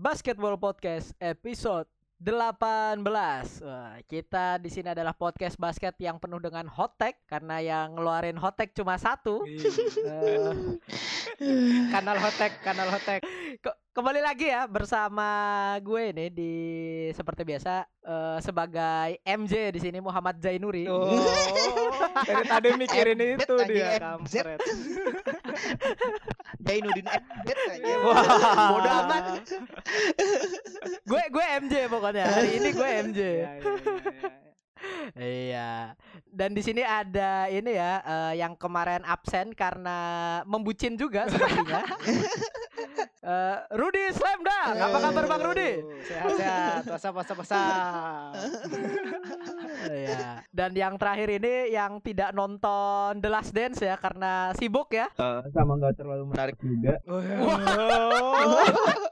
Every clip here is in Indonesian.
Basketball Podcast episode 18. Wah, kita di sini adalah podcast basket yang penuh dengan hot tag karena yang ngeluarin hot tag cuma satu. Eh, kanal hotek, kanal hotek. ke- kembali lagi ya bersama gue nih di seperti biasa eh, sebagai MJ di sini Muhammad Zainuri. Oh, dari tadi mikirin Embed itu dia MZ. kampret. Jainuddin Embed aja. Bodoh amat. gue gue MJ pokoknya. Hari ini gue MJ. Iya, iya, iya, iya. Iya. Dan di sini ada ini ya eh, yang kemarin absen karena membucin juga sepertinya. Eh, Rudi Slamdang, apa kabar Bang Rudi? Oh, Sehat-sehat, puasa puasa puasa. Iya. Dan yang terakhir ini yang tidak nonton The Last Dance ya karena sibuk ya. Eh, sama nggak terlalu menarik juga.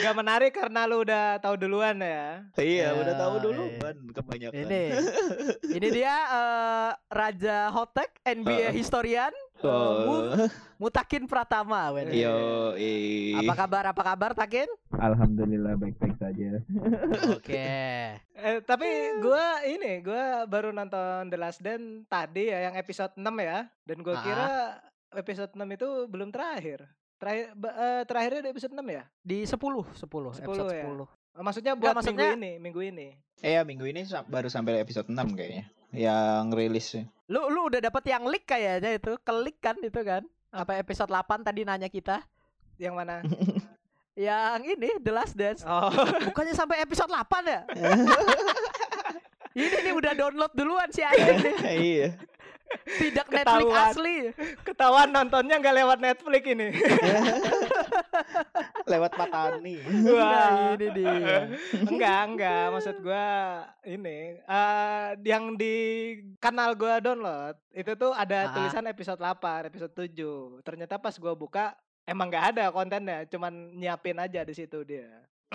Gak menarik karena lu udah tahu duluan ya. Iya, Ya, udah tahu dulu iya. kan kebanyakan. Ini ini dia eh, Raja Hotek NBA Heeh. historian Oh. Mutakin Pratama. weh. Yo, i. Apa kabar? Apa kabar Takin? Alhamdulillah baik-baik saja. Oke. Eh, tapi gua ini gua baru nonton The Last Dance tadi ya yang episode 6 ya. Dan gua Ah. kira episode 6 itu belum terakhir. Terakhir eh, terakhirnya di episode 6 ya? Di 10, 10, 10 episode ya? 10. Oh, Maksudnya Nggak, buat maksudnya- minggu ini, minggu ini. Eh, ya, minggu ini baru sampai episode 6 kayaknya. Yang rilis. Lu lu udah dapet yang leak kayaknya itu, kelik kan itu kan? Apa episode 8 tadi nanya kita? Yang mana? Yang ini The Last Dance. Oh, Bukannya sampai episode 8 ya? ini nih udah download duluan si anjing nih. iya. Tidak Netflix Ketahuan. asli. ketahuan nontonnya nggak lewat Netflix ini. Lewat Patani. Nah, ini dia. enggak, enggak. Maksud gua ini eh yang di kanal gua download itu tuh ada Ah. tulisan episode 8, episode 7. Ternyata pas gua buka emang nggak ada kontennya, cuman nyiapin aja di situ dia.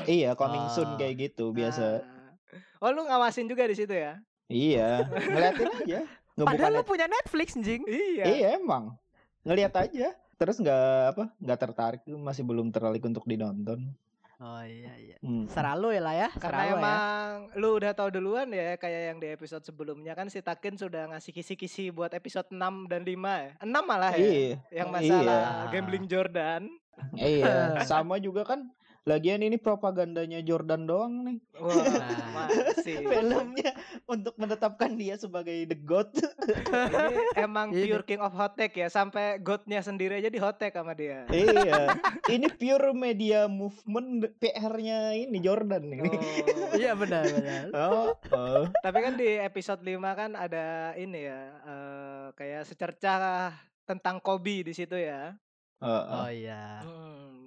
iya, coming Ah. soon kayak gitu biasa. Nah. Oh, lu ngawasin juga di situ ya? Iya, ngeliatin aja. Ngebuka Padahal lu net- punya Netflix, Jing. Iya. Iya, emang. Ngeliat aja. Terus nggak apa? Nggak tertarik, masih belum tertarik untuk dinonton. Oh iya iya. Hmm. Seralu ya lah ya. Karena Seralu ya. emang lu udah tahu duluan ya kayak yang di episode sebelumnya kan si Takin sudah ngasih kisi-kisi buat episode 6 dan 5 ya. 6 malah ya. Iya. Yang masalah Iya. gambling Jordan. Iya, sama juga kan. Lagian ini propagandanya Jordan doang nih. Wah, masih. Filmnya untuk menetapkan dia sebagai the god. Ini emang Ini. pure king of hot take ya sampai godnya sendiri aja di hot take sama dia. iya. Ini pure media movement PR-nya ini Jordan ini. Oh. Iya benar benar. Oh, oh. Tapi kan di episode 5 kan ada ini ya eh, kayak secercah tentang Kobe di situ ya. Oh, oh. Oh iya. Hmm,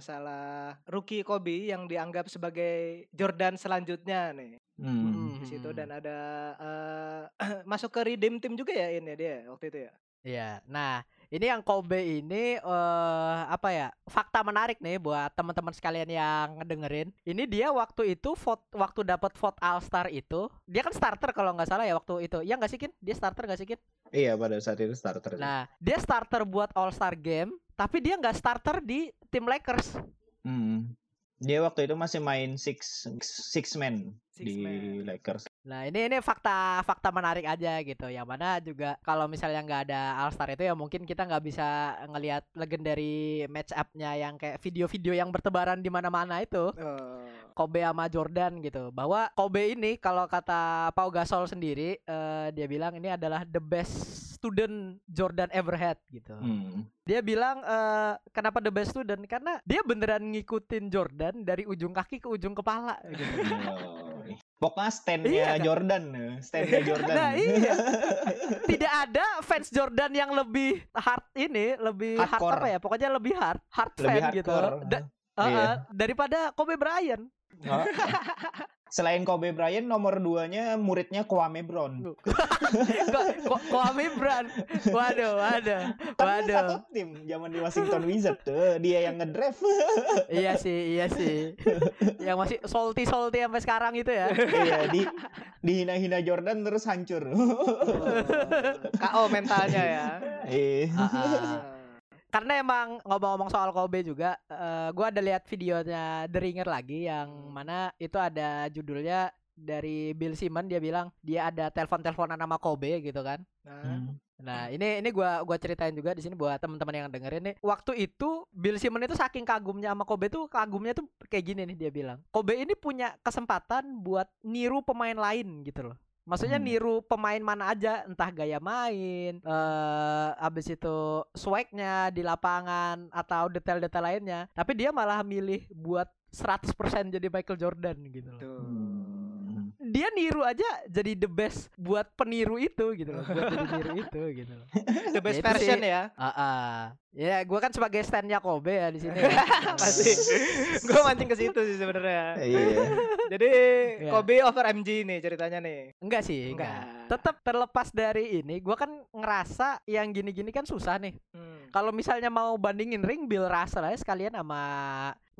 masalah rookie Kobe yang dianggap sebagai Jordan selanjutnya nih Hmm. di situ dan ada eh, masuk ke redeem team juga ya ini dia waktu itu ya. Iya. Nah, ini yang Kobe ini eh apa ya? Fakta menarik nih buat teman-teman sekalian yang ngedengerin. Ini dia waktu itu vote waktu dapat vote All Star itu, dia kan starter kalau nggak salah ya waktu itu. Ya nggak sih Kin? Dia starter nggak sih Kin? Iya, pada saat itu starter. Nah, dia starter buat All Star game, tapi dia nggak starter di tim Lakers. Hmm. Dia waktu itu masih main six six man Six di man. Lakers. Nah ini ini fakta fakta menarik aja gitu. Yang mana juga kalau misalnya nggak ada All Star itu ya mungkin kita nggak bisa ngelihat legendary match up-nya yang kayak video-video yang bertebaran di mana-mana itu. Oh. Kobe sama Jordan gitu. Bahwa Kobe ini kalau kata Pau Gasol sendiri eh, dia bilang ini adalah the best student Jordan ever had gitu. Hmm. Dia bilang eh, kenapa the best student karena dia beneran ngikutin Jordan dari ujung kaki ke ujung kepala gitu. Pokoknya stand-nya Iya, kan? Jordan, stand-nya Jordan. Nah, iya. Tidak ada fans Jordan yang lebih hard ini, lebih hard Hardcore. apa ya? Pokoknya lebih hard, hard Lebih fan gitu. hardcore. Da- uh, Iya. uh, daripada Kobe Bryant. Oh. Selain Kobe Bryant, nomor duanya muridnya Kwame Brown. Kwame Bryant. Waduh, waduh. Kan Waduh. satu tim zaman di Washington Wizards tuh, dia yang ngedraft. iya sih, iya sih. yang masih salty salty sampai sekarang itu ya. iya, di dihina-hina Jordan terus hancur. KO mentalnya ya. eh. Karena emang ngomong-ngomong soal Kobe juga, eh gua ada lihat videonya The Ringer lagi yang Hmm. mana itu ada judulnya dari Bill Simmons dia bilang dia ada telepon-teleponan sama Kobe gitu kan. Nah, Hmm. Nah, ini ini gua gua ceritain juga di sini buat teman-teman yang dengerin nih. Waktu itu Bill Simmons itu saking kagumnya sama Kobe tuh kagumnya tuh kayak gini nih dia bilang. Kobe ini punya kesempatan buat niru pemain lain gitu loh. Maksudnya Hmm. niru pemain mana aja, entah gaya main, eh abis itu swagnya di lapangan atau detail-detail lainnya. Tapi dia malah milih buat 100% jadi Michael Jordan gitu loh. tuh. Hmm. Dia niru aja jadi the best buat peniru itu gitu loh. Buat jadi niru itu gitu loh. The best Ya, version sih. ya. Ah, ah. ya gue kan sebagai standnya Kobe ya di sini. Pasti. Gue mancing ke situ sih sebenarnya. Iya. Jadi Iya. Kobe over MG nih ceritanya nih. enggak sih, enggak. Enggak. Tetap terlepas dari ini, gue kan ngerasa yang gini-gini kan susah nih. Hmm. Kalau misalnya mau bandingin ring Bill Russell aja sekalian sama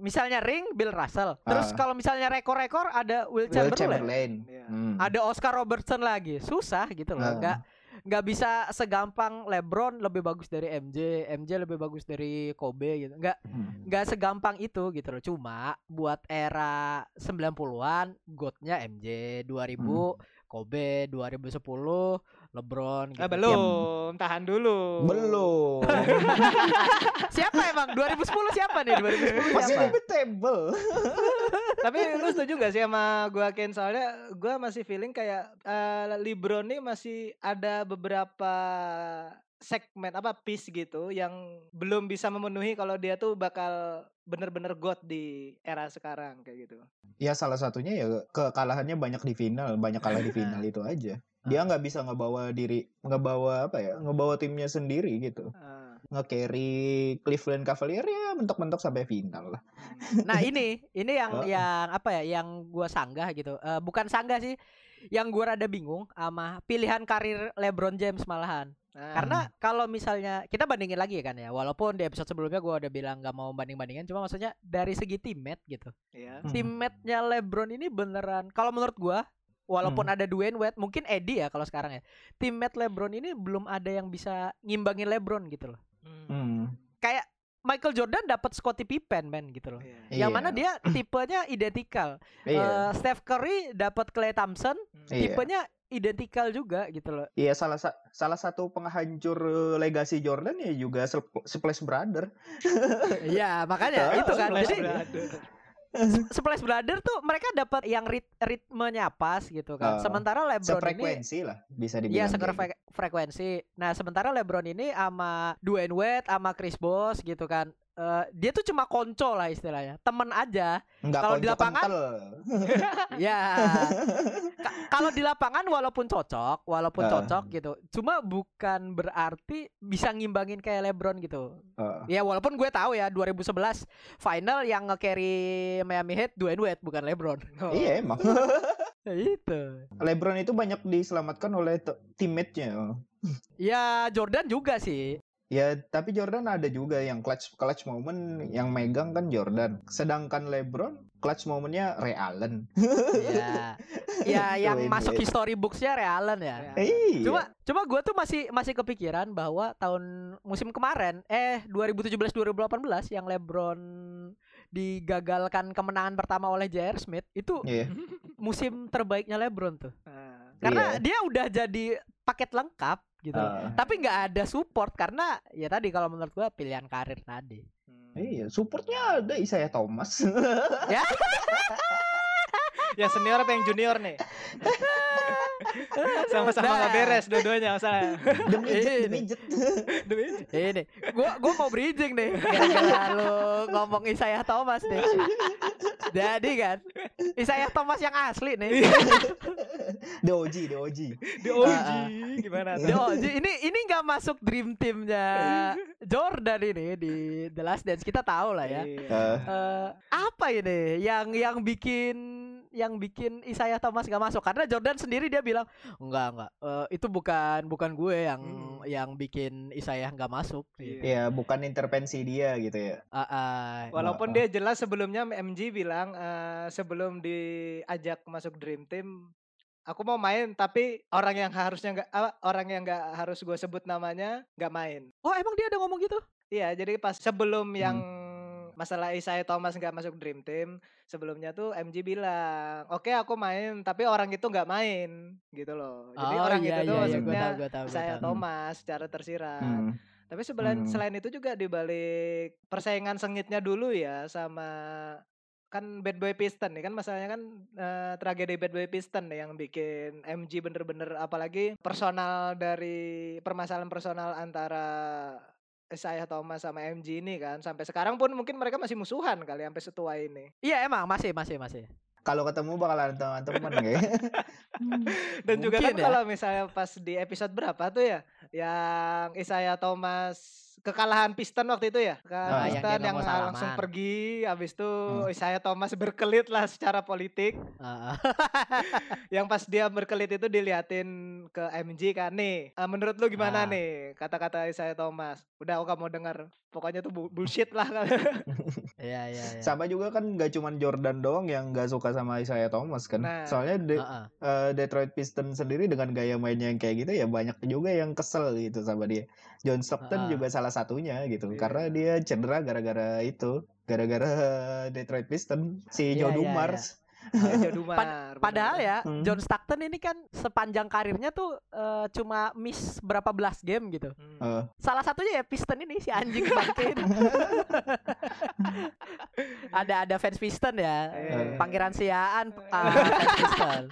misalnya ring Bill Russell. Terus Ah. kalau misalnya rekor-rekor ada Will Will Chamberlain. Chamberlain. Iya. Hmm. Ada Oscar Robertson lagi. Susah gitu loh. Ah. Enggak nggak bisa segampang LeBron lebih bagus dari MJ, MJ lebih bagus dari Kobe gitu. Enggak Hmm. nggak segampang itu gitu loh. Cuma buat era 90-an GOAT-nya MJ, 2000 Kobe, 2010 LeBron gitu. Ah, belum, tahan dulu. Belum. Siapa emang 2010 siapa nih? 2010 Masih siapa? debatable. Tapi lu setuju gak sih sama gua Ken soalnya gua masih feeling kayak eh, LeBron nih masih ada beberapa segmen apa piece gitu yang belum bisa memenuhi kalau dia tuh bakal bener-bener god di era sekarang kayak gitu. Ya salah satunya ya kekalahannya banyak di final, banyak kalah di final itu aja. Dia nggak bisa ngebawa diri, ngebawa apa ya, ngebawa timnya sendiri gitu. Ah, Nge-carry Cleveland Cavaliers ya mentok-mentok sampai final lah. hmm. Nah, ini ini yang Oh. yang apa ya? Yang gua sanggah gitu. Eh, bukan sanggah sih. Yang gua rada bingung sama pilihan karir LeBron James malahan. Nah, Karena kalau misalnya kita bandingin lagi kan ya, walaupun di episode sebelumnya gua udah bilang nggak mau banding-bandingan, cuma maksudnya dari segi teammate gitu. Hmm. Teammate-nya LeBron ini beneran kalau menurut gua walaupun Hmm. ada Dwayne Wade, mungkin Eddie ya kalau sekarang ya. Teammate LeBron ini belum ada yang bisa ngimbangin LeBron gitu loh. Hmm. Hmm. Kayak Michael Jordan dapat Scottie Pippen men gitu loh. Iya. Yang Iya. mana dia tipenya identikal. Iya. Eh, Steph Curry dapat Klay Thompson, Hmm. Iya. tipenya identikal juga gitu loh. Iya salah sa- salah satu penghancur eh, legasi Jordan ya juga Sp- Splash Brother. Iya, makanya Tahu, itu kan. Splash Jadi Brother. Splash Brother tuh mereka dapat yang rit ritmenya pas gitu kan. Ah, sementara LeBron ini Sefrekuensi lah bisa Iya, dibilang. seker kayak gitu. frekuensi. Nah, sementara LeBron ini sama Dwayne Wade sama Chris Bosh gitu kan. Eh, dia tuh cuma konco lah istilahnya, temen aja. Kalau di lapangan. Ya, Ka- kalau di lapangan walaupun cocok, walaupun Ah. cocok gitu, cuma bukan berarti bisa ngimbangin kayak LeBron gitu. Heeh. Ya walaupun gue tahu ya 2011 final yang nge-carry Miami Heat Dwayne Wade bukan LeBron. Oh. Iya emang. Ya, itu. LeBron itu banyak diselamatkan oleh te- teammate-nya. Ya Jordan juga sih. Ya, tapi Jordan ada juga yang clutch clutch moment yang megang kan Jordan. Sedangkan LeBron clutch momennya Ray Allen. Ya, ya yang masuk history books-nya Realen ya. Ya. Iya. Cuma cuma gue tuh masih masih kepikiran bahwa tahun musim kemarin eh 2017 2018 yang LeBron digagalkan kemenangan pertama oleh J.R. Smith itu Iya. musim terbaiknya LeBron tuh. Ah. Karena Iya. dia udah jadi paket lengkap gitu. Ah, Tapi nggak ada support karena ya tadi kalau menurut gua pilihan karir tadi. Hmm. iya, supportnya ada Isaiah Thomas. Ya. Yang senior apa yang junior nih? Sama-sama Nah. nggak beres dua-duanya masalah. midget, the Ini. midget. Demi Ini gua gua mau bridging nih gara-gara lu ngomong Isaiah Thomas nih. Jadi kan Isaiah Thomas yang asli nih. The OG, the OG. di OG Ah, ah. gimana tuh? Yo, ji- ini ini nggak masuk dream teamnya Jordan ini di The Last Dance kita tahu lah ya. Eh, Eh, apa ini yang yang bikin yang bikin Isaiah Thomas gak masuk karena Jordan sendiri dia bilang enggak enggak eh, itu bukan bukan gue yang Hmm. yang bikin Isaiah nggak masuk Iya. gitu. ya bukan intervensi dia gitu ya. Ah, ah. Walaupun Ah, dia jelas sebelumnya MG bilang eh, sebelum diajak masuk Dream Team, aku mau main tapi orang yang harusnya nggak orang yang nggak harus gue sebut namanya nggak main. oh emang dia ada ngomong gitu Iya, jadi pas sebelum Hmm. yang masalah Isaiah Thomas nggak masuk Dream Team, sebelumnya tuh MG bilang, "Oke, aku main, tapi orang itu nggak main." Gitu loh. Jadi oh orang iya itu tuh iya iya maksudnya tahu tahu Isaiah tahu. Thomas secara tersirat. Hmm. Tapi selain Hmm. selain itu juga dibalik persaingan sengitnya dulu ya sama kan Bad Boy Piston nih kan masalahnya kan eh, tragedi Bad Boy Piston nih yang bikin MG bener-bener apalagi personal dari permasalahan personal antara Isaiah Thomas sama MG ini kan sampai sekarang pun mungkin mereka masih musuhan kali sampai setua ini Iya emang masih masih masih. Kalau ketemu bakalan teman-teman kayak. dan juga kan Mungkin ya. kalau misalnya pas di episode berapa tuh ya yang Isaiah Thomas kekalahan Piston waktu itu ya kekalahan Ah, yang Piston yang, mau langsung salaman. pergi habis itu Hmm. Isaiah Thomas berkelit lah secara politik Heeh. yang pas dia berkelit itu diliatin ke MG kan nih "Ah, menurut lu gimana Ah. nih kata-kata Isaiah Thomas udah aku gak mau dengar pokoknya tuh bu- bullshit lah Iya iya iya. Sama juga kan gak cuman Jordan doang yang gak suka sama Isaiah Thomas kan. Nah. Soalnya De- Heeh. eh, Detroit Pistons sendiri dengan gaya mainnya yang kayak gitu ya banyak juga yang kesel gitu sama dia. John Stockton Ah. juga salah satunya gitu Iya. karena dia cedera gara-gara itu, gara-gara Detroit Pistons si Iya, Joe iya, Dumars. Jodumar Padahal ya Hmm. John Stockton ini kan sepanjang karirnya tuh eh, cuma miss berapa belas game gitu. Eh, Salah satunya ya Piston ini si anjing bangke ini. ada ada fans Piston ya. Eh. Pangeran Siaan ah, fans Piston.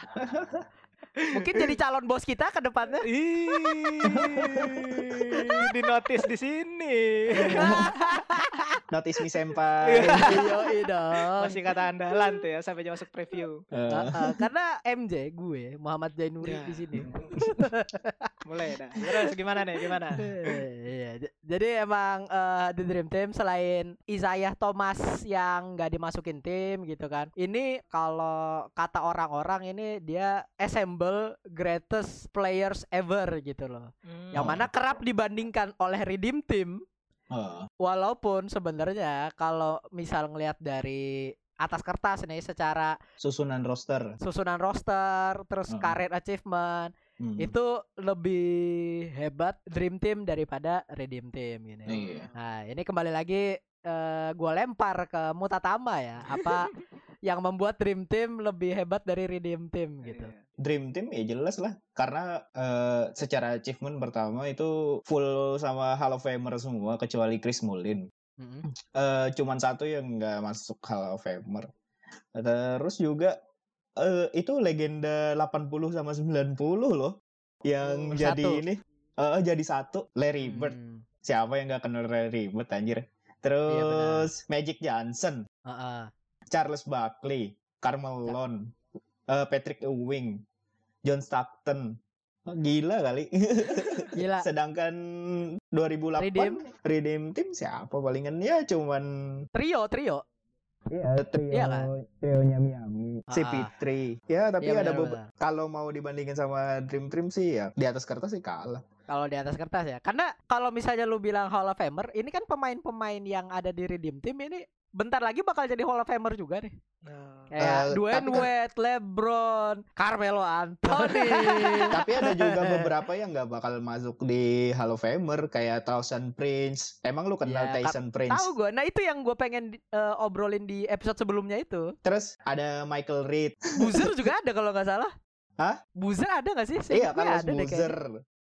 Mungkin jadi calon bos kita ke depannya. Ih, di notis di sini. Notice me senpai. Yoi dong. Masih kata andalan tuh ya sampai jam masuk preview. Eh, Heeh, karena MJ gue Muhammad Zainuri Ya. di sini. Mulai dah. Terus gimana nih? Gimana? Iya, j- jadi emang eh, The Dream Team selain Isaiah Thomas yang nggak dimasukin tim gitu kan. Ini kalau kata orang-orang ini dia assemble greatest players ever gitu loh. Yang Oh. mana kerap dibandingkan oleh Redeem Team walaupun sebenarnya kalau misal ngelihat dari atas kertas nih secara susunan roster. susunan roster terus Heeh. career achievement Hmm. itu lebih hebat Dream Team daripada Redeem Team gini. Iya. Nah, ini kembali lagi eh gua lempar ke Mutatama ya. Apa yang membuat Dream Team lebih hebat dari Redeem Team gitu. Iya. Dream Team ya jelas lah karena eh, secara achievement pertama itu full sama Hall of Famer semua kecuali Chris Mullin. Mm-mm. eh cuman satu yang nggak masuk Hall of Famer. Terus juga eh itu legenda 80 sama 90 loh yang Oh, jadi satu. ini eh jadi satu Larry Bird. Hmm, Siapa yang nggak kenal Larry Bird anjir? Iya, Terus Magic Johnson, heeh. Charles Barkley, Carmelo, Patrick Ewing, John Stockton. Oh, Gila kali. Gila. Sedangkan 2008 Redeem. Redeem Team siapa palingan ya cuman Trio, trio. Iya, trio, Iya kan? trionya Miami. si Ah. Fitri. Ya, tapi Iya, ada kalau mau dibandingin sama Dream Team sih ya di atas kertas sih kalah. Kalau di atas kertas ya. Karena kalau misalnya lu bilang Hall of Famer, ini kan pemain-pemain yang ada di Redeem Team ini bentar lagi bakal jadi Hall of Famer juga nih. Nah, Kayak Eh, Dwayne kan- Wade, LeBron, Carmelo Anthony. Tapi ada juga beberapa yang nggak bakal masuk di Hall of Famer kayak Tyson Prince. Emang lu kenal Ya, ka- Tyson Prince? Tahu gue. Nah itu yang gue pengen eh, obrolin di episode sebelumnya itu. Terus ada Michael Reed. Boozer juga ada kalau nggak salah. Hah? Boozer ada nggak sih? iya, Carlos ada deh. Boozer.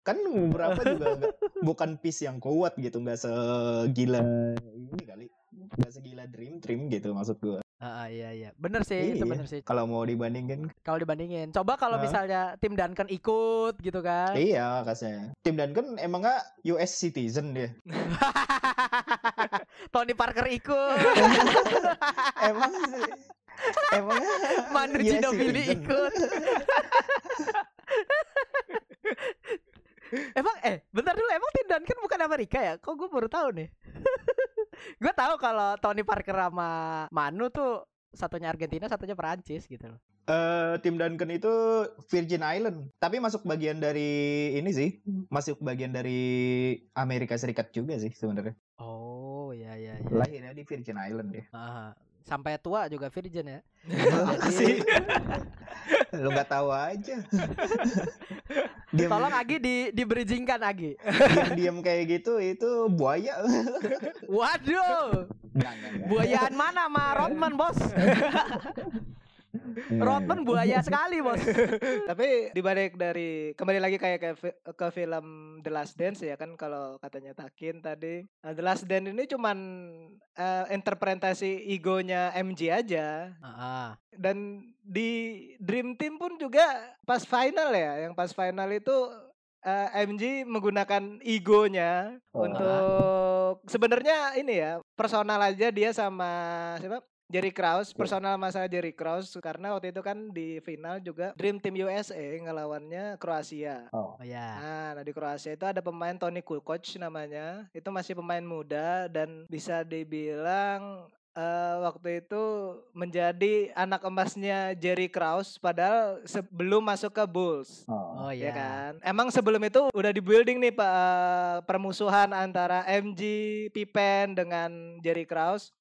Kan beberapa juga nggak- bukan piece yang kuat gitu, nggak segila ini kali. Nggak segila Dream Team gitu maksud gua. Ah, ah, iya iya. Bener sih, itu Iya. bener sih. Kalau mau dibandingin, Kalau dibandingin. Coba kalau Hah? misalnya tim Duncan ikut gitu kan. iya kasnya. Tim Duncan emang nggak US citizen dia. Tony Parker ikut. emang sih. Emang Manu Ginobili ikut. emang eh bentar dulu emang Tim Duncan bukan Amerika ya? Kok gue baru tahu nih. Gue tahu kalau Tony Parker sama Manu tuh satunya Argentina, satunya Perancis gitu loh. Eh, tim Duncan itu Virgin Island, tapi masuk bagian dari ini sih, masuk bagian dari Amerika Serikat juga sih sebenarnya. Oh, iya iya iya. Lahirnya di Virgin Island ya. Ah, sampai tua juga Virgin ya. Makasih. Lu nggak tahu aja. diam, Tolong Agi di di bridgingkan Agi. diam diam kayak gitu itu buaya. Waduh, buayaan mana sama Rodman bos? Iya, Rodman iya. buaya sekali bos. Tapi dibalik dari kembali lagi kayak ke, ke film The Last Dance ya kan kalau katanya Takin tadi Nah, The Last Dance ini cuman eh, interpretasi egonya MJ aja Heeh. dan di Dream Team pun juga pas final ya yang pas final itu eh, MJ menggunakan egonya Oh. untuk sebenarnya ini ya personal aja dia sama siapa Jerry Krause, personal masalah Jerry Krause karena waktu itu kan di final juga Dream Team USA ngelawannya Kroasia. Oh, Oh ya. Nah, nah, di Kroasia itu ada pemain Toni Kukoc namanya. Itu masih pemain muda dan bisa dibilang eh, waktu itu menjadi anak emasnya Jerry Krause padahal sebelum masuk ke Bulls. oh. Oh Ya ya. kan. Emang sebelum itu udah di building nih Pak eh, permusuhan antara MG Pippen dengan Jerry Krause.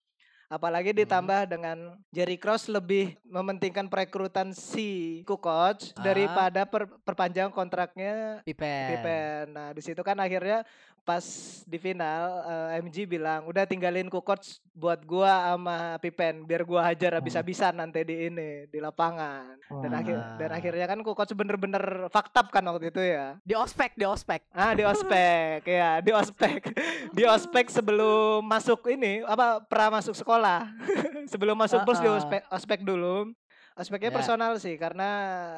Apalagi Hmm. ditambah dengan Jerry Krause lebih mementingkan perekrutan si Kukoc Ah. daripada per- perpanjang kontraknya Pippen. Pippen. Nah, di situ kan akhirnya pas di final eh, MG bilang udah tinggalin Kukoc buat gua sama Pippen biar gua hajar habis-habisan nanti di ini di lapangan. Dan Oh. akhir dan akhirnya kan Kukoc bener-bener faktab kan waktu itu ya. Di ospek, di ospek. Ah di ospek ya di ospek di ospek sebelum masuk ini apa pra masuk sekolah sebelum masuk bus di Ah, ah. ospek ospek dulu ospeknya Ya. personal sih karena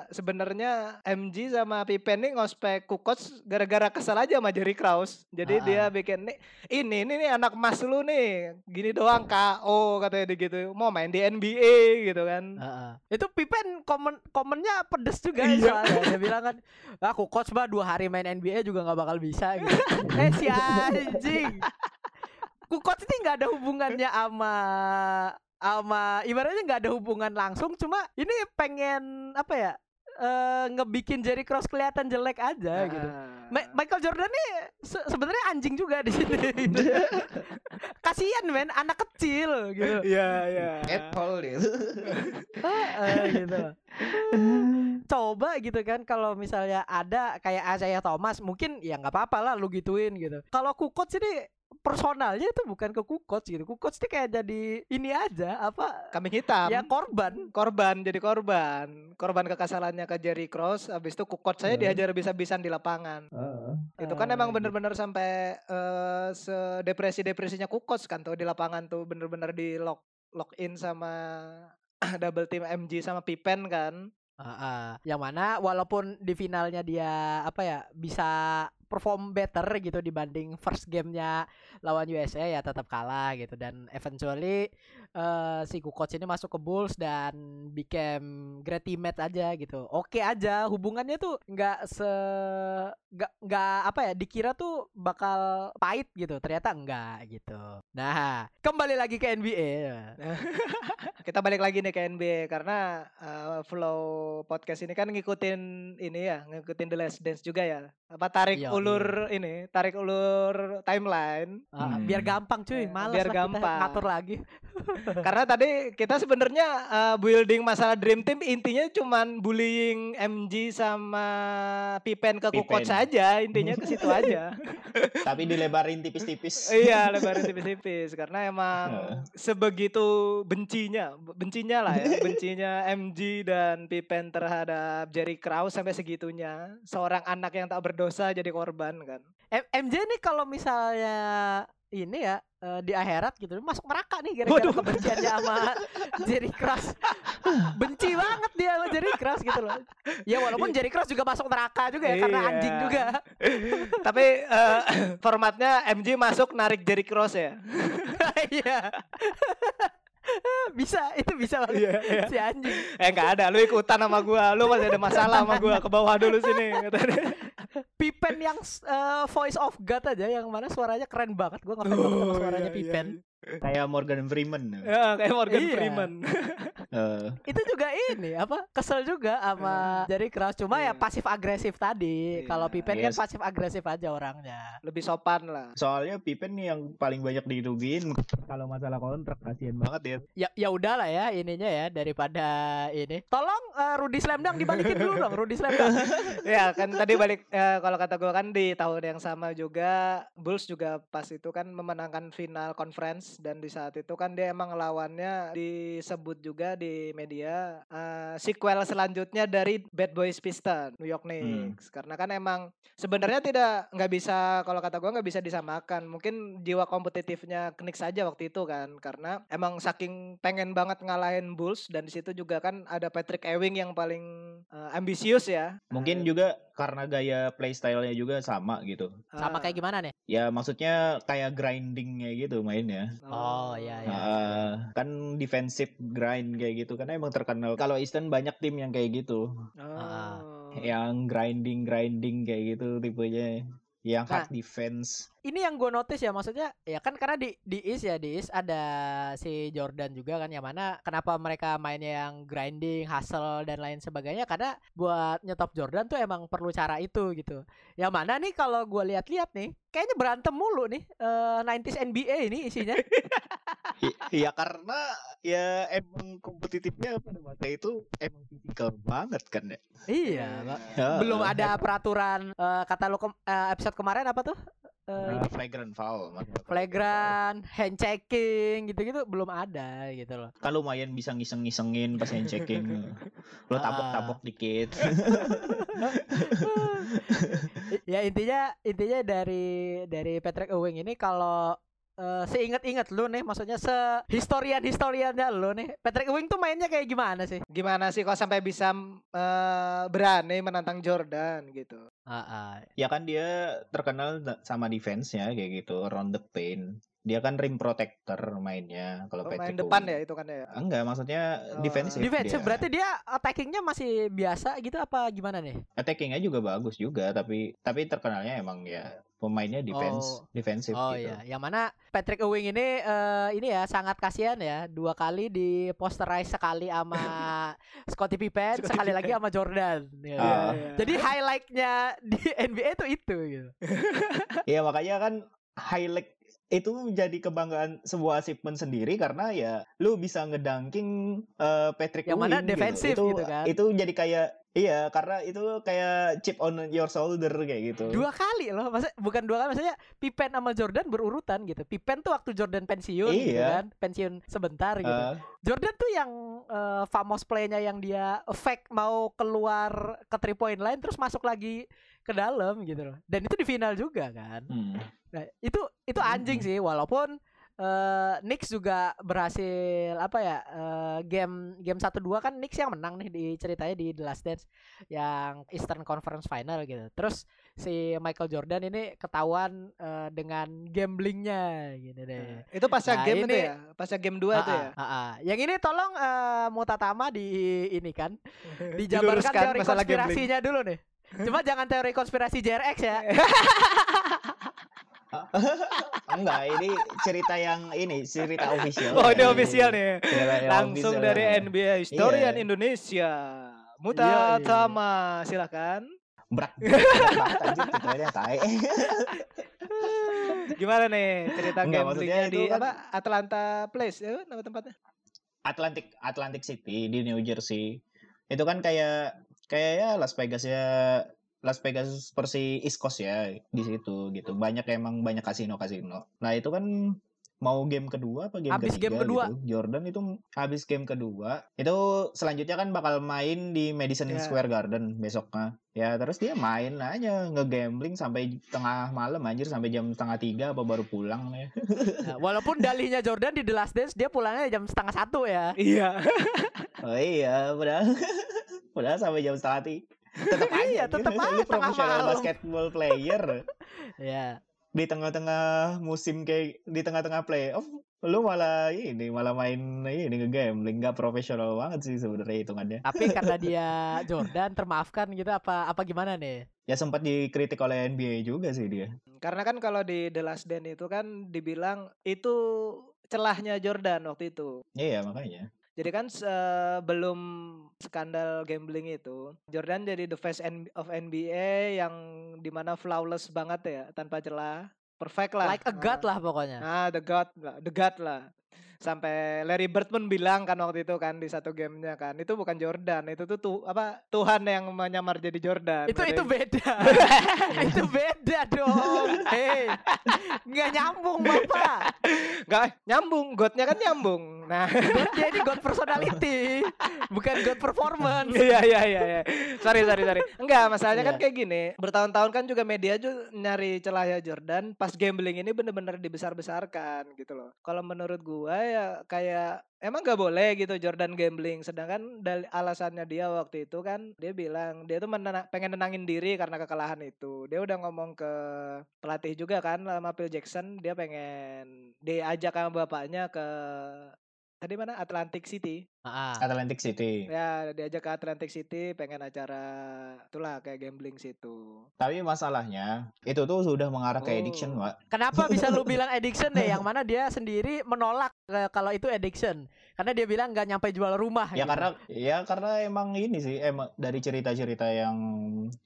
sebenarnya MG sama Pippen nih ngospek Kukoc gara-gara kesel aja sama Jerry Krause jadi Ah, dia ah. bikin nih ini ini nih anak emas lu nih gini doang KO katanya dia gitu mau main di NBA gitu kan Heeh. Itu Pippen komen komennya pedes juga Iya. soalnya. Dia bilang kan, aku coach bah dua hari main NBA juga nggak bakal bisa gitu. eh si anjing. Kukoc ini nggak ada hubungannya sama sama ibaratnya nggak ada hubungan langsung cuma ini pengen apa ya eh ngebikin Jerry Cross kelihatan jelek aja gitu. Ah. Ma- Michael Jordan nih se- sebenarnya anjing juga di sini. Kasihan men, anak kecil gitu. Iya iya. Apple dia. Heeh, gitu loh. Coba gitu kan kalau misalnya ada kayak Isaiah Thomas mungkin ya nggak apa-apa lah lu gituin gitu. Kalau Kukoc ini personalnya itu bukan ke Kukoc gitu. Kukoc ini kayak jadi ini aja apa Kambing hitam. ya korban. korban jadi korban korban kekasalannya ke Jerry Cross habis itu kukot saya Hmm. dihajar bisa-bisan di lapangan Heeh. itu kan emang bener-bener sampai eh, sedepresi depresinya kukot kan tuh di lapangan tuh bener-bener di lock lock in sama double team MG sama Pippen kan Heeh. yang mana walaupun di finalnya dia apa ya bisa perform better gitu dibanding first gamenya lawan USA ya tetap kalah gitu. Dan eventually eh, si Kukoc ini masuk ke Bulls dan became great teammate aja gitu. Oke aja hubungannya tuh nggak se nggak nggak apa ya dikira tuh bakal pahit gitu ternyata enggak gitu. Nah kembali lagi ke NBA kita balik lagi nih ke NBA karena eh, flow podcast ini kan ngikutin ini ya ngikutin The Last Dance juga ya. Apa tarik Iya, ulur ini tarik ulur timeline Ah, Hmm. biar gampang cuy Eh, malas biar lah kita gampang. ngatur lagi Karena tadi kita sebenarnya uh, building masalah Dream Team intinya cuman bullying MG sama Pippen ke Pippen. saja, intinya ke situ aja. Tapi dilebarin tipis-tipis. iya, lebarin tipis-tipis karena emang sebegitu bencinya, bencinya lah ya, bencinya MG dan Pippen terhadap Jerry Krause sampai segitunya. Seorang anak yang tak berdosa jadi korban kan. M- MJ nih kalau misalnya ini ya eh, di akhirat gitu masuk neraka nih gara-gara kebenciannya sama Jerry Cross. Benci banget dia sama Jerry Cross gitu loh. Ya walaupun Jerry Cross juga masuk neraka juga ya karena Iya. anjing juga. Tapi eh, formatnya MG masuk narik Jerry Krause ya. Iya. bisa itu bisa banget Iya, iya. si anjing. Eh nggak ada, lu ikutan sama gua, lu masih ada masalah sama gua ke bawah dulu sini. Pippen yang eh, voice of God aja yang mana suaranya keren banget. Gua banget sama Oh, suaranya iya, iya, Pippen. Kayak Morgan Freeman. Ya, kayak Morgan Iya. Freeman. Eh, itu juga ini apa kesel juga sama Jerry Krause cuma ya Iya. pasif agresif tadi Iya. kalau Pippen kan Yes. pasif agresif aja orangnya Lebih sopan lah. soalnya Pippen nih yang paling banyak dirugiin Kalau masalah kontrak kasihan banget ya. ya ya udahlah ya ininya ya daripada ini tolong eh, Rudy Slamdang dibalikin dulu dong Rudy Slamdang ya kan tadi balik eh, kalau kata gue kan di tahun yang sama juga Bulls juga pas itu kan memenangkan final conference dan di saat itu kan dia emang lawannya disebut juga di media eh, sequel selanjutnya dari Bad Boys Pistons New York Knicks karena kan emang sebenarnya tidak nggak bisa kalau kata gue nggak bisa disamakan mungkin jiwa kompetitifnya Knicks saja waktu itu kan karena emang saking pengen banget ngalahin Bulls dan di situ juga kan ada Patrick Ewing yang paling eh, ambisius ya Mungkin juga karena gaya playstyle-nya juga sama gitu. sama Ah. kayak gimana nih Ya maksudnya kayak grindingnya gitu mainnya. Oh, iya, iya. Ah, kan defensive grind kayak gitu karena emang terkenal kalau Eastern banyak tim yang kayak gitu. Oh. yang grinding grinding kayak gitu tipenya yang Nah. hard defense ini yang gue notice ya maksudnya ya kan karena di di East ya di East ada si Jordan juga kan yang mana kenapa mereka mainnya yang grinding, hustle dan lain sebagainya karena buat nyetop Jordan tuh emang perlu cara itu gitu. Yang mana nih kalau gue lihat-lihat nih kayaknya berantem mulu nih eh, 90s NBA ini isinya. I- Iya karena ya emang kompetitifnya pada masa itu emang fisikal banget kan ya. iya. Ya, belum ada peraturan eh, kata lo kem- eh, episode kemarin apa tuh? Eh, flagrant foul. flagrant, hand checking gitu-gitu belum ada gitu loh. Kan lumayan bisa ngiseng-ngisengin pas hand checking. Lo Ah. tabok-tabok dikit. ya intinya intinya dari dari Patrick Ewing ini kalau eh, seingat-ingat lu nih maksudnya se historian historiannya lu nih Patrick Ewing tuh mainnya kayak gimana sih? Gimana sih kok sampai bisa eh, berani menantang Jordan gitu? Ah, ah. ya kan dia terkenal sama defense-nya kayak gitu, around the paint. Dia kan rim protector mainnya kalau Oh, main Patrick depan Ewing. ya itu kan ya. Enggak, maksudnya Oh. defensif. Defensive dia. berarti dia attackingnya masih biasa gitu apa gimana nih? Attackingnya juga bagus juga, tapi tapi terkenalnya emang ya pemainnya defense, Oh. defensif Oh gitu. iya, yang mana Patrick Ewing ini eh, ini ya sangat kasihan ya dua kali di posterize sekali sama Scottie Pippen, Scottie sekali lagi Pippen. sama Jordan. ya. Ah. Jadi highlightnya di NBA itu itu gitu. Iya makanya kan highlight itu jadi kebanggaan sebuah achievement sendiri karena ya lu bisa ngedunking eh, Patrick Yang mana Ewing defensif itu, gitu kan. Itu jadi kayak iya karena itu kayak chip on your shoulder kayak gitu. Dua kali loh, masa bukan dua kali maksudnya Pippen sama Jordan berurutan gitu. Pippen tuh waktu Jordan pensiun gitu Iya. kan, pensiun sebentar gitu. Eh, Jordan tuh yang eh, famous play-nya yang dia fake mau keluar ke three point line terus masuk lagi ke dalam gitu loh. Dan itu di final juga kan. hmm. Nah, itu itu anjing sih walaupun eh Knicks juga berhasil apa ya eh, game game 1-2 kan Knicks yang menang nih di ceritanya di The Last Dance yang Eastern Conference Final gitu. Terus si Michael Jordan ini ketahuan eh, dengan gamblingnya gitu deh. Itu pasca Nah, game itu ini- ya, pasca game 2 itu ya. ah. Yang ini tolong eh, Mutatama di ini kan dijabarkan teori masalah gambling. konspirasinya dulu nih. Cuma jangan teori konspirasi JRX ya. enggak, ini cerita yang ini cerita official. Oh, ini official nih. Cerita yang Langsung official. dari NBA Historian Iya. Indonesia. Iya, Mutatama, silakan. berat berat. Gimana nih cerita Enggak, gamblingnya di kan- apa Atlanta Place ya nama tempatnya? Atlantic Atlantic City di New Jersey. Itu kan kayak kayak ya Las Vegas ya Las Vegas versi East Coast ya di situ gitu. Banyak emang banyak kasino-kasino. Nah, itu kan mau game kedua apa game Habis ketiga game kedua. gitu. Jordan itu habis game kedua. Itu selanjutnya kan bakal main di Madison Ya. Square Garden besoknya. Ya terus dia main aja ngegambling sampai tengah malam anjir sampai jam setengah tiga apa baru pulang ya. Nah, walaupun dalihnya Jordan di The Last Dance dia pulangnya jam setengah satu ya. Iya. Oh iya, padahal padahal sampai jam setengah tiga. Tetap aja. Iya, tetep Lu aja tengah profesional malam. basketball player Ya. di tengah-tengah musim kayak di tengah-tengah playoff lu malah ini malah main ini ngegambling nggak profesional banget sih sebenarnya hitungannya Tapi karena dia Jordan termaafkan gitu apa apa gimana nih? ya sempat dikritik oleh NBA juga sih dia Karena kan kalau di The Last Dance itu kan dibilang itu celahnya Jordan waktu itu. iya makanya Jadi kan sebelum skandal gambling itu, Jordan jadi the face of NBA yang di mana flawless banget ya, tanpa celah, perfect lah. Like a god lah pokoknya. Ah, the god lah, the god lah. Sampai Larry Bird pun bilang kan waktu itu kan di satu gamenya kan, itu bukan Jordan, itu tuh tu, apa Tuhan yang menyamar jadi Jordan. itu itu beda. itu beda dong. Hei. Nggak nyambung, Bapak. Nggak nyambung, godnya kan nyambung. Nah, God ini god personality, bukan god performance. Iya iya iya iya. Sorry sorry sorry. Enggak, masalahnya kan Iya. kayak gini. Bertahun-tahun kan juga media juga nyari celahnya Jordan pas gambling ini bener-bener dibesar-besarkan gitu loh. Kalau menurut gua ya kayak emang gak boleh gitu Jordan gambling. Sedangkan dari alasannya dia waktu itu kan dia bilang dia tuh menena- pengen nenangin diri karena kekalahan itu. Dia udah ngomong ke pelatih juga kan sama Phil Jackson dia pengen diajak sama bapaknya ke tadi mana Atlantic City Ah, Atlantic City. Ya diajak ke Atlantic City pengen acara itulah kayak gambling situ. Tapi masalahnya itu tuh sudah mengarah ke addiction, Oh. Pak. Kenapa bisa lu bilang addiction deh? Yang mana dia sendiri menolak eh, kalau itu addiction. Karena dia bilang nggak nyampe jual rumah. Ya gitu. karena ya karena emang ini sih emang dari cerita-cerita yang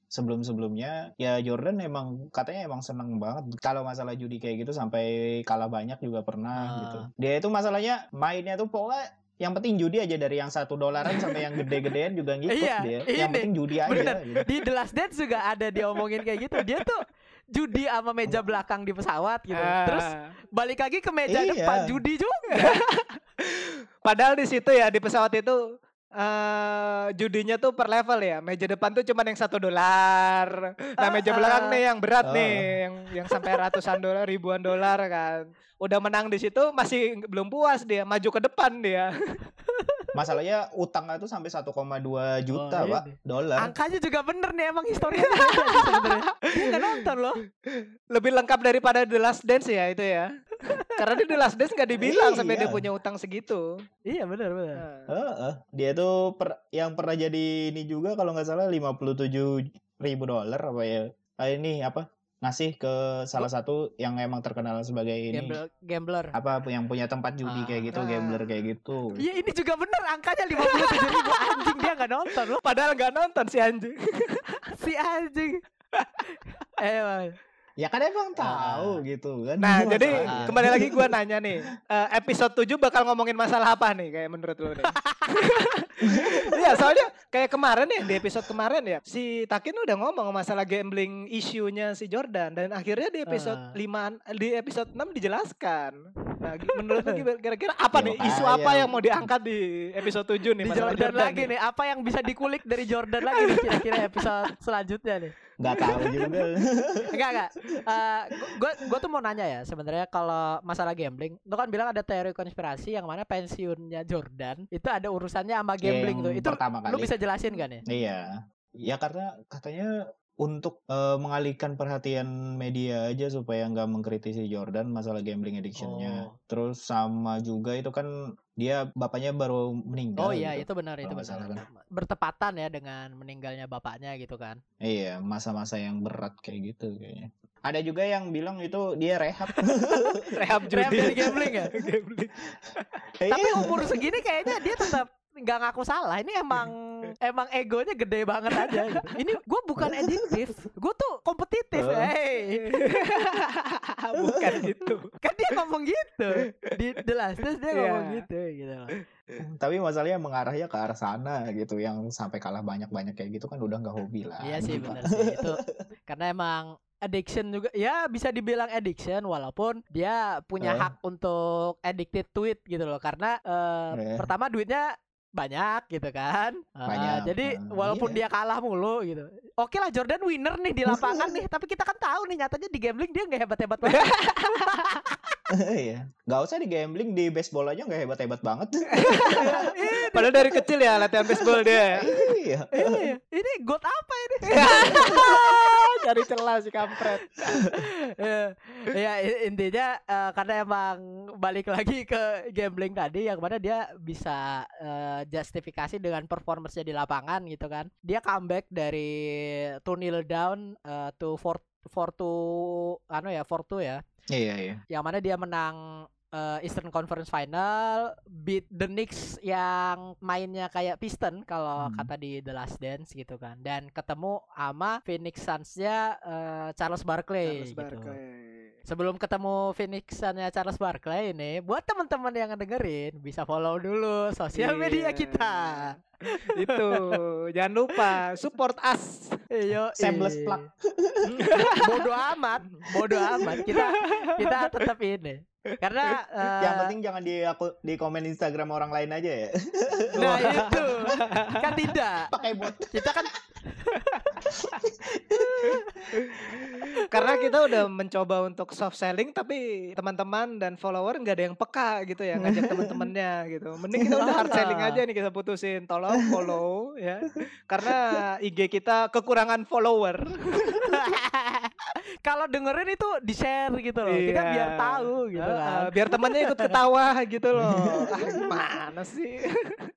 sebelum-sebelumnya ya Jordan emang katanya emang seneng banget kalau masalah judi kayak gitu sampai kalah banyak juga pernah Ah. gitu. Dia itu masalahnya mainnya tuh pokoknya yang penting judi aja dari yang satu dolaran sampai yang gede-gedean juga ngikut Iya, dia. Yang ini, penting judi aja bener. gitu. di The Last Dance juga ada dia omongin kayak gitu. Dia tuh judi sama meja belakang di pesawat gitu. Terus Ah. balik lagi ke meja Iya. depan judi juga. padahal di situ ya di pesawat itu eh judinya tuh per level ya. Meja depan tuh cuman yang satu dolar. Nah meja Ah, belakang nih yang berat Ah. nih, yang yang sampai ratusan dolar, ribuan dolar kan. Udah menang di situ masih belum puas dia, maju ke depan dia. Masalahnya utangnya tuh sampai 1,2 juta, Oh, Pak, ini. dolar. Angkanya juga bener nih emang historinya ada nih sebenarnya. Dia nggak nonton loh. Lebih lengkap daripada The Last Dance ya itu ya. Karena di The Last Dance nggak dibilang sampai dia Iya. punya utang segitu. Iya bener bener. Nah. Heeh. Dia tuh per- yang pernah jadi ini juga kalau nggak salah 57 ribu dolar apa ya? Ah, ini apa? Ngasih ke salah satu yang emang terkenal sebagai ini Gambler, gambler. apa yang punya tempat judi Ah. kayak gitu, Ah. gambler kayak gitu. Iya ini juga bener angkanya 57 ribu anjing dia nggak nonton loh Padahal nggak nonton si anjing. si anjing. eh. Ya kan emang Ah. tahu gitu kan. Nah, jadi Ah. kembali lagi gua nanya nih, eh, episode 7 bakal ngomongin masalah apa nih kayak menurut lu nih? Iya, soalnya kayak kemarin ya di episode kemarin ya, si Takin udah ngomong masalah gambling isunya si Jordan dan akhirnya di episode Ah. 5 di episode 6 dijelaskan. Nah, menurut lu kira-kira apa Ya, nih isu makanya. apa yang mau diangkat di episode 7 nih di masalah Jordan, lagi nih? nih apa yang bisa dikulik dari Jordan lagi nih kira-kira episode selanjutnya nih nggak tahu juga. enggak enggak gue gue tuh mau nanya ya sebenarnya kalau masalah gambling lu kan bilang ada teori konspirasi yang mana pensiunnya Jordan itu ada urusannya sama gambling Yang tuh itu pertama lu kali. bisa jelasin kan ya Iya. Ya karena katanya untuk eh, mengalihkan perhatian media aja supaya nggak mengkritisi Jordan masalah gambling addictionnya. Oh. Terus sama juga itu kan dia bapaknya baru meninggal. oh iya gitu. itu benar itu benar salah bertepatan ya dengan meninggalnya bapaknya gitu kan Iya, masa-masa yang berat kayak gitu kayaknya. Ada juga yang bilang itu dia rehab. Rehab Rehab dari gambling ya Gambling. tapi Iya. umur segini kayaknya dia tetap nggak ngaku salah ini emang emang egonya gede banget aja gitu. ini gue bukan adiktif gue tuh kompetitif Oh. hey Bukan gitu. kan dia ngomong gitu di The Last Dance dia Iya. ngomong gitu gitu. Tapi masalahnya mengarahnya ke arah sana gitu yang sampai kalah banyak-banyak kayak gitu kan udah nggak hobi lah. iya sih Pak. benar sih itu karena emang addiction juga ya bisa dibilang addiction walaupun dia punya Eh. hak untuk addicted to it gitu loh karena eh, Eh. pertama duitnya banyak gitu kan Banyak, jadi eh, walaupun dia iya. kalah mulu gitu oke lah Jordan winner nih di lapangan nih tapi kita kan tahu nih nyatanya di gambling dia nggak hebat hebat banget Iya. Nggak usah di gambling di baseball aja nggak hebat-hebat banget. Padahal dari kecil ya latihan baseball dia. iya. Iya, ini got apa ini Cari celah si kampret. ya, ya, intinya eh, karena emang balik lagi ke gambling tadi yang mana dia bisa eh, justifikasi dengan performance-nya di lapangan gitu kan. Dia comeback dari two nil down eh, to four four to anu ya four two ya. Iya, iya. Yang mana dia menang eh, Eastern Conference Final beat the Knicks yang mainnya kayak Piston kalau Hmm. kata di The Last Dance gitu kan dan ketemu sama Phoenix Suns-nya eh, Charles Barkley Charles gitu. Barkley. Sebelum ketemu Phoenix Suns-nya Charles Barkley ini, buat teman-teman yang dengerin bisa follow dulu sosial media Iya. kita. Itu jangan lupa support us. Yo, Shameless plug. bodoh amat, bodoh amat. Kita kita tetap ini. Karena Yang eh, penting jangan di aku di komen Instagram orang lain aja ya. nah itu kan tidak. Pakai bot. Kita kan Karena kita udah mencoba untuk soft selling tapi teman-teman dan follower nggak ada yang peka gitu ya ngajak teman-temannya gitu. Mending kita udah hard selling aja nih kita putusin. Tolong follow ya. Karena IG kita kekurangan follower. kalau dengerin itu di share gitu loh. Kita Iya. biar tahu gitu Heeh, kan. biar temannya ikut ketawa gitu loh. Ah, gimana sih?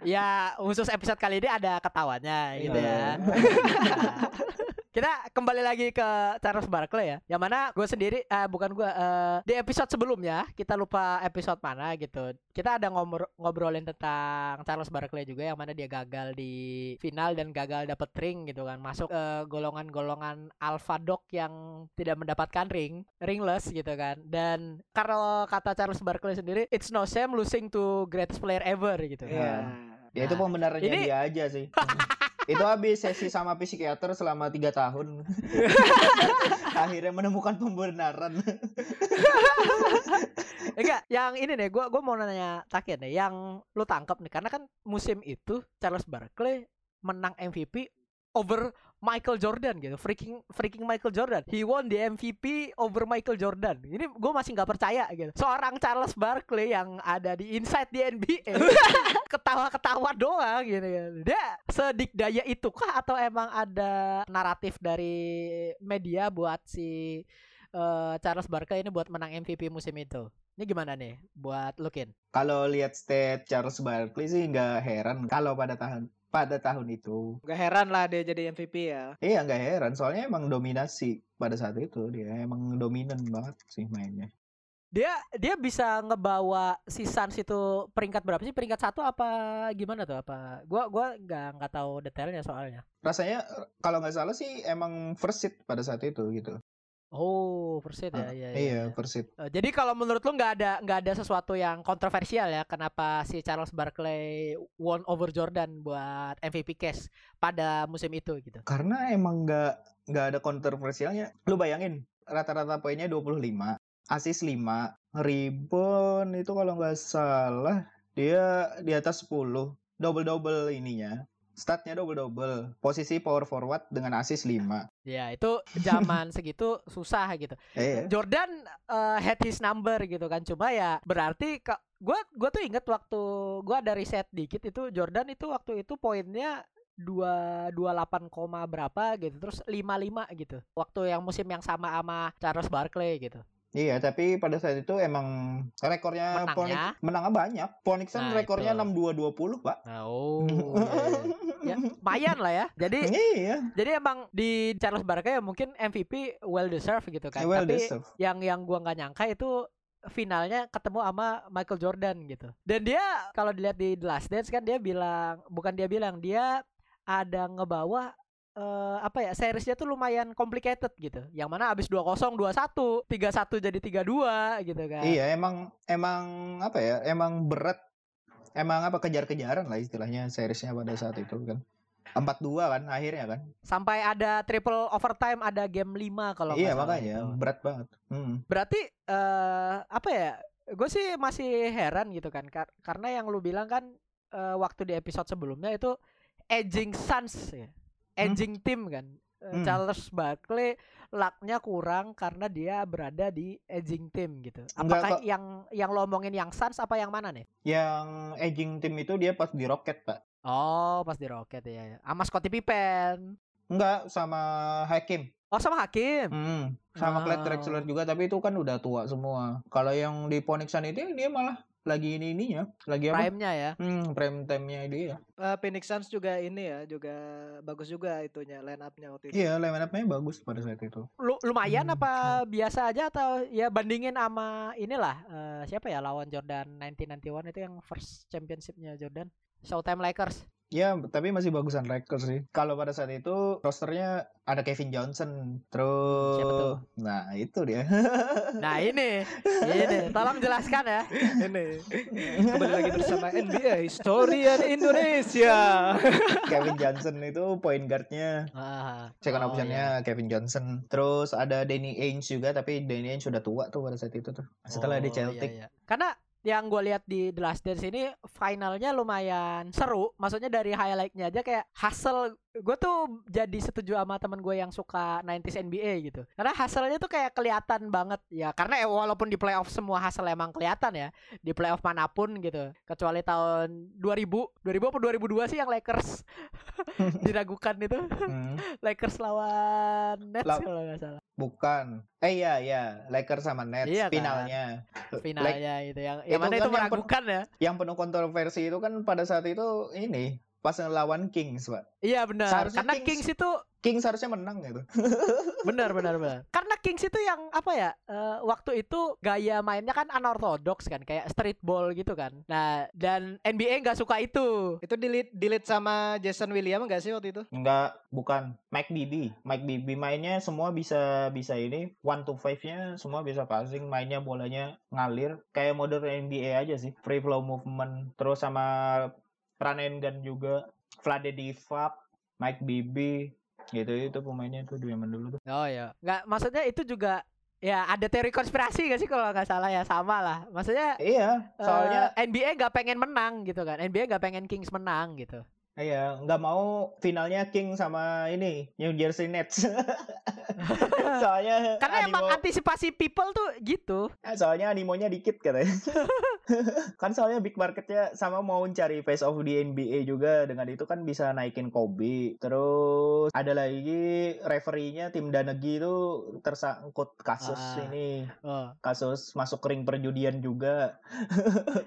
Ya khusus episode kali ini ada ketawanya gitu ya. Nah, kita kembali lagi ke Charles Barkley ya. Yang mana gue sendiri, eh, bukan gue, eh, di episode sebelumnya kita lupa episode mana gitu. Kita ada ngomor- ngobrolin tentang Charles Barkley juga yang mana dia gagal di final dan gagal dapet ring gitu kan. Masuk eh, golongan-golongan alpha dog yang tidak mendapatkan ring, ringless gitu kan. Dan kalau kata Charles Barkley sendiri, it's no shame losing to greatest player ever gitu. Iya. Ya itu Nah, pembenarannya ini- dia aja sih. itu habis sesi sama psikiater selama tiga tahun. Akhirnya menemukan pembenaran. Enggak, yang ini nih, gua gua mau nanya Takin nih, yang lu tangkap nih, karena kan musim itu Charles Barkley menang MVP over Michael Jordan gitu, freaking freaking Michael Jordan. He won the MVP over Michael Jordan. Ini gue masih nggak percaya gitu. Seorang Charles Barkley yang ada di inside di NBA, ketawa-ketawa doang gitu kan. Dia sedikdaya itu kah atau emang ada naratif dari media buat si eh, Charles Barkley ini buat menang MVP musim itu. Ini gimana nih buat Lukin? Kalau lihat state Charles Barkley sih nggak heran kalau pada tahun pada tahun itu. Gak heran lah dia jadi MVP ya. Iya nggak heran soalnya emang dominasi pada saat itu dia emang dominan banget sih mainnya. Dia dia bisa ngebawa si Suns itu peringkat berapa sih? Peringkat satu apa gimana tuh? Apa? Gua gua nggak nggak tahu detailnya soalnya. Rasanya kalau nggak salah sih emang first seed pada saat itu gitu. Oh, first seed ya, Ah, iya, iya, iya. first seed. Eh, jadi kalau menurut lu nggak ada nggak ada sesuatu yang kontroversial ya kenapa si Charles Barkley won over Jordan buat MVP case pada musim itu gitu. Karena emang nggak nggak ada kontroversialnya. Lu bayangin rata-rata poinnya 25, assist 5, rebound itu kalau nggak salah dia di atas 10, double-double ininya. Statnya double-double. Posisi power forward dengan assist 5. Ya, itu zaman segitu susah gitu. Eh, Jordan eh, had his number gitu kan. Cuma ya berarti ke gua gua tuh inget waktu gua ada riset dikit itu Jordan itu waktu itu poinnya dua dua delapan koma berapa gitu terus lima lima gitu waktu yang musim yang sama sama Charles Barkley gitu Iya, tapi pada saat itu emang rekornya Menangnya? Phoenix menangnya banyak. Phoenix kan Nah, rekornya itu. 62-20, Pak. Nah, oh iya, iya. ya lumayan lah ya jadi iya, jadi emang di Charles Barkley ya mungkin MVP well deserved gitu kan well tapi deserved. yang yang gua nggak nyangka itu finalnya ketemu sama Michael Jordan gitu. Dan dia kalau dilihat di The Last Dance kan dia bilang bukan dia bilang dia ada ngebawa eh, apa ya seriesnya tuh lumayan complicated gitu. Yang mana abis 2-0 2-1, 3-1 jadi 3-2 gitu kan. Iya, emang emang apa ya? Emang berat. Emang apa kejar-kejaran lah istilahnya seriesnya pada saat itu kan. 4-2 kan akhirnya kan. Sampai ada triple overtime, ada game 5 kalau iya, makanya itu. berat banget. Hmm. Berarti eh apa ya? Gue sih masih heran gitu kan kar- karena yang lu bilang kan eh, waktu di episode sebelumnya itu edging Suns ya. Edging tim kan. Eh, Hmm. Charles Barkley lucknya kurang karena dia berada di edging tim gitu. Enggak Apakah kok. yang yang lo omongin yang Suns apa yang mana nih? Yang edging tim itu dia pas di Rocket, Pak. Oh, pas di Rocket ya. Sama Scottie Pippen. Enggak sama Hakim. Oh, sama Hakim. Hmm. Sama Clyde Ah. Drexler juga tapi itu kan udah tua semua. Kalau yang di Phoenix Sun itu dia malah lagi ini ininya, lagi apa? Prime-nya ya. Hmm, prime time-nya dia. Eh, Phoenix Suns juga ini ya, juga bagus juga itunya line up-nya waktu itu. Iya, line up-nya bagus pada saat itu. Lu, lumayan Hmm, apa biasa aja atau ya bandingin sama inilah eh, siapa ya lawan Jordan 1991 itu yang first championshipnya Jordan Showtime Lakers Ya, tapi masih bagusan Lakers sih. Kalau pada saat itu rosternya ada Kevin Johnson, terus Siapa tuh? Nah, itu dia. nah ini ini tolong jelaskan ya ini. Kembali lagi bersama NBA Historian Indonesia. Kevin Johnson itu point guardnya. Ah, Second oh, optionnya Kevin Johnson. Terus ada Danny Ainge juga, tapi Danny Ainge sudah tua tuh pada saat itu tuh. Setelah di Oh, Celtic. iya, iya. Karena yang gue lihat di The Last Dance ini finalnya lumayan seru. Maksudnya dari highlightnya aja kayak hustle. Gue tuh jadi setuju sama temen gue yang suka 90s NBA gitu. Karena hustle-nya tuh kayak kelihatan banget ya. Karena eh, walaupun di playoff semua hustle emang kelihatan ya. Di playoff mana pun gitu. Kecuali tahun 2000, 2000 atau 2002 sih yang Lakers diragukan itu. Hmm, Lakers lawan Nets Law- kalau nggak salah. Bukan. Eh iya iya, Lakers sama Nets Iya kan? finalnya. Lak- Finalnya itu yang yang Itu mana kan itu yang pen- meragukan ya. yang penuh kontroversi itu kan pada saat itu ini pas ngelawan Kings, Pak. Iya benar. Seharusnya Karena Kings- Kings itu Kings harusnya menang gitu. benar benar benar. Karena Kings itu yang apa ya? eh, waktu itu gaya mainnya kan unorthodox kan, kayak street ball gitu kan. Nah, dan NBA nggak suka itu. itu delete delete sama Jason William enggak sih waktu itu? Enggak, bukan. Mike Bibby. Mike Bibby mainnya semua bisa bisa ini one to five-nya semua bisa passing, mainnya bolanya ngalir kayak modern NBA aja sih. Free flow movement, terus sama and gun juga. Vlade Divac, Mike Bibby, gitu itu pemainnya tuh di zaman dulu tuh. Oh ya. Nggak maksudnya itu juga ya ada teori konspirasi gak sih kalau nggak salah ya sama lah. Maksudnya Iya, soalnya eh, NBA nggak pengen menang gitu kan. NBA nggak pengen Kings menang gitu. Iya nggak mau finalnya King sama ini New Jersey Nets. soalnya Karena emang animo- antisipasi people tuh gitu. Ah, soalnya animonya dikit katanya. kan soalnya big marketnya sama mau cari face off di NBA juga dengan itu kan bisa naikin Kobe. Terus ada lagi referee-nya tim Danegi itu tersangkut kasus Ah. ini, Oh, kasus masuk ring perjudian juga.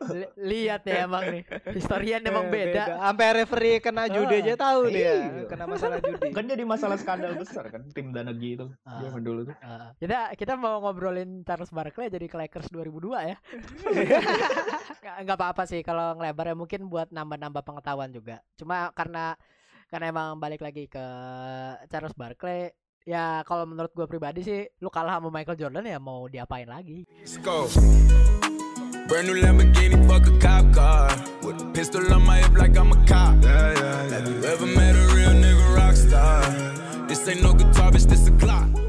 li- lihat ya emang nih. Historian emang Eh, beda. Sampai referee kena judi Ah, aja tahu dia, iya. kena masalah judi. Kan jadi masalah skandal besar kan tim Danegi itu Ah. zaman dulu tuh. Uh, kita kita mau ngobrolin Charles Barkley jadi ke Lakers 2002 ya. Nggak- Nggak apa-apa sih kalau ngelebar ya mungkin buat nambah-nambah pengetahuan juga. Cuma karena karena emang balik lagi ke Charles Barkley ya kalau menurut gue pribadi sih lu kalah sama Michael Jordan ya mau diapain lagi. Let's go. Brand new Lamborghini, fuck a cop car. With a pistol on my hip like I'm a cop. Yeah, yeah, Have you ever met a real nigga rock star? This ain't no guitar, bitch, this a Glock.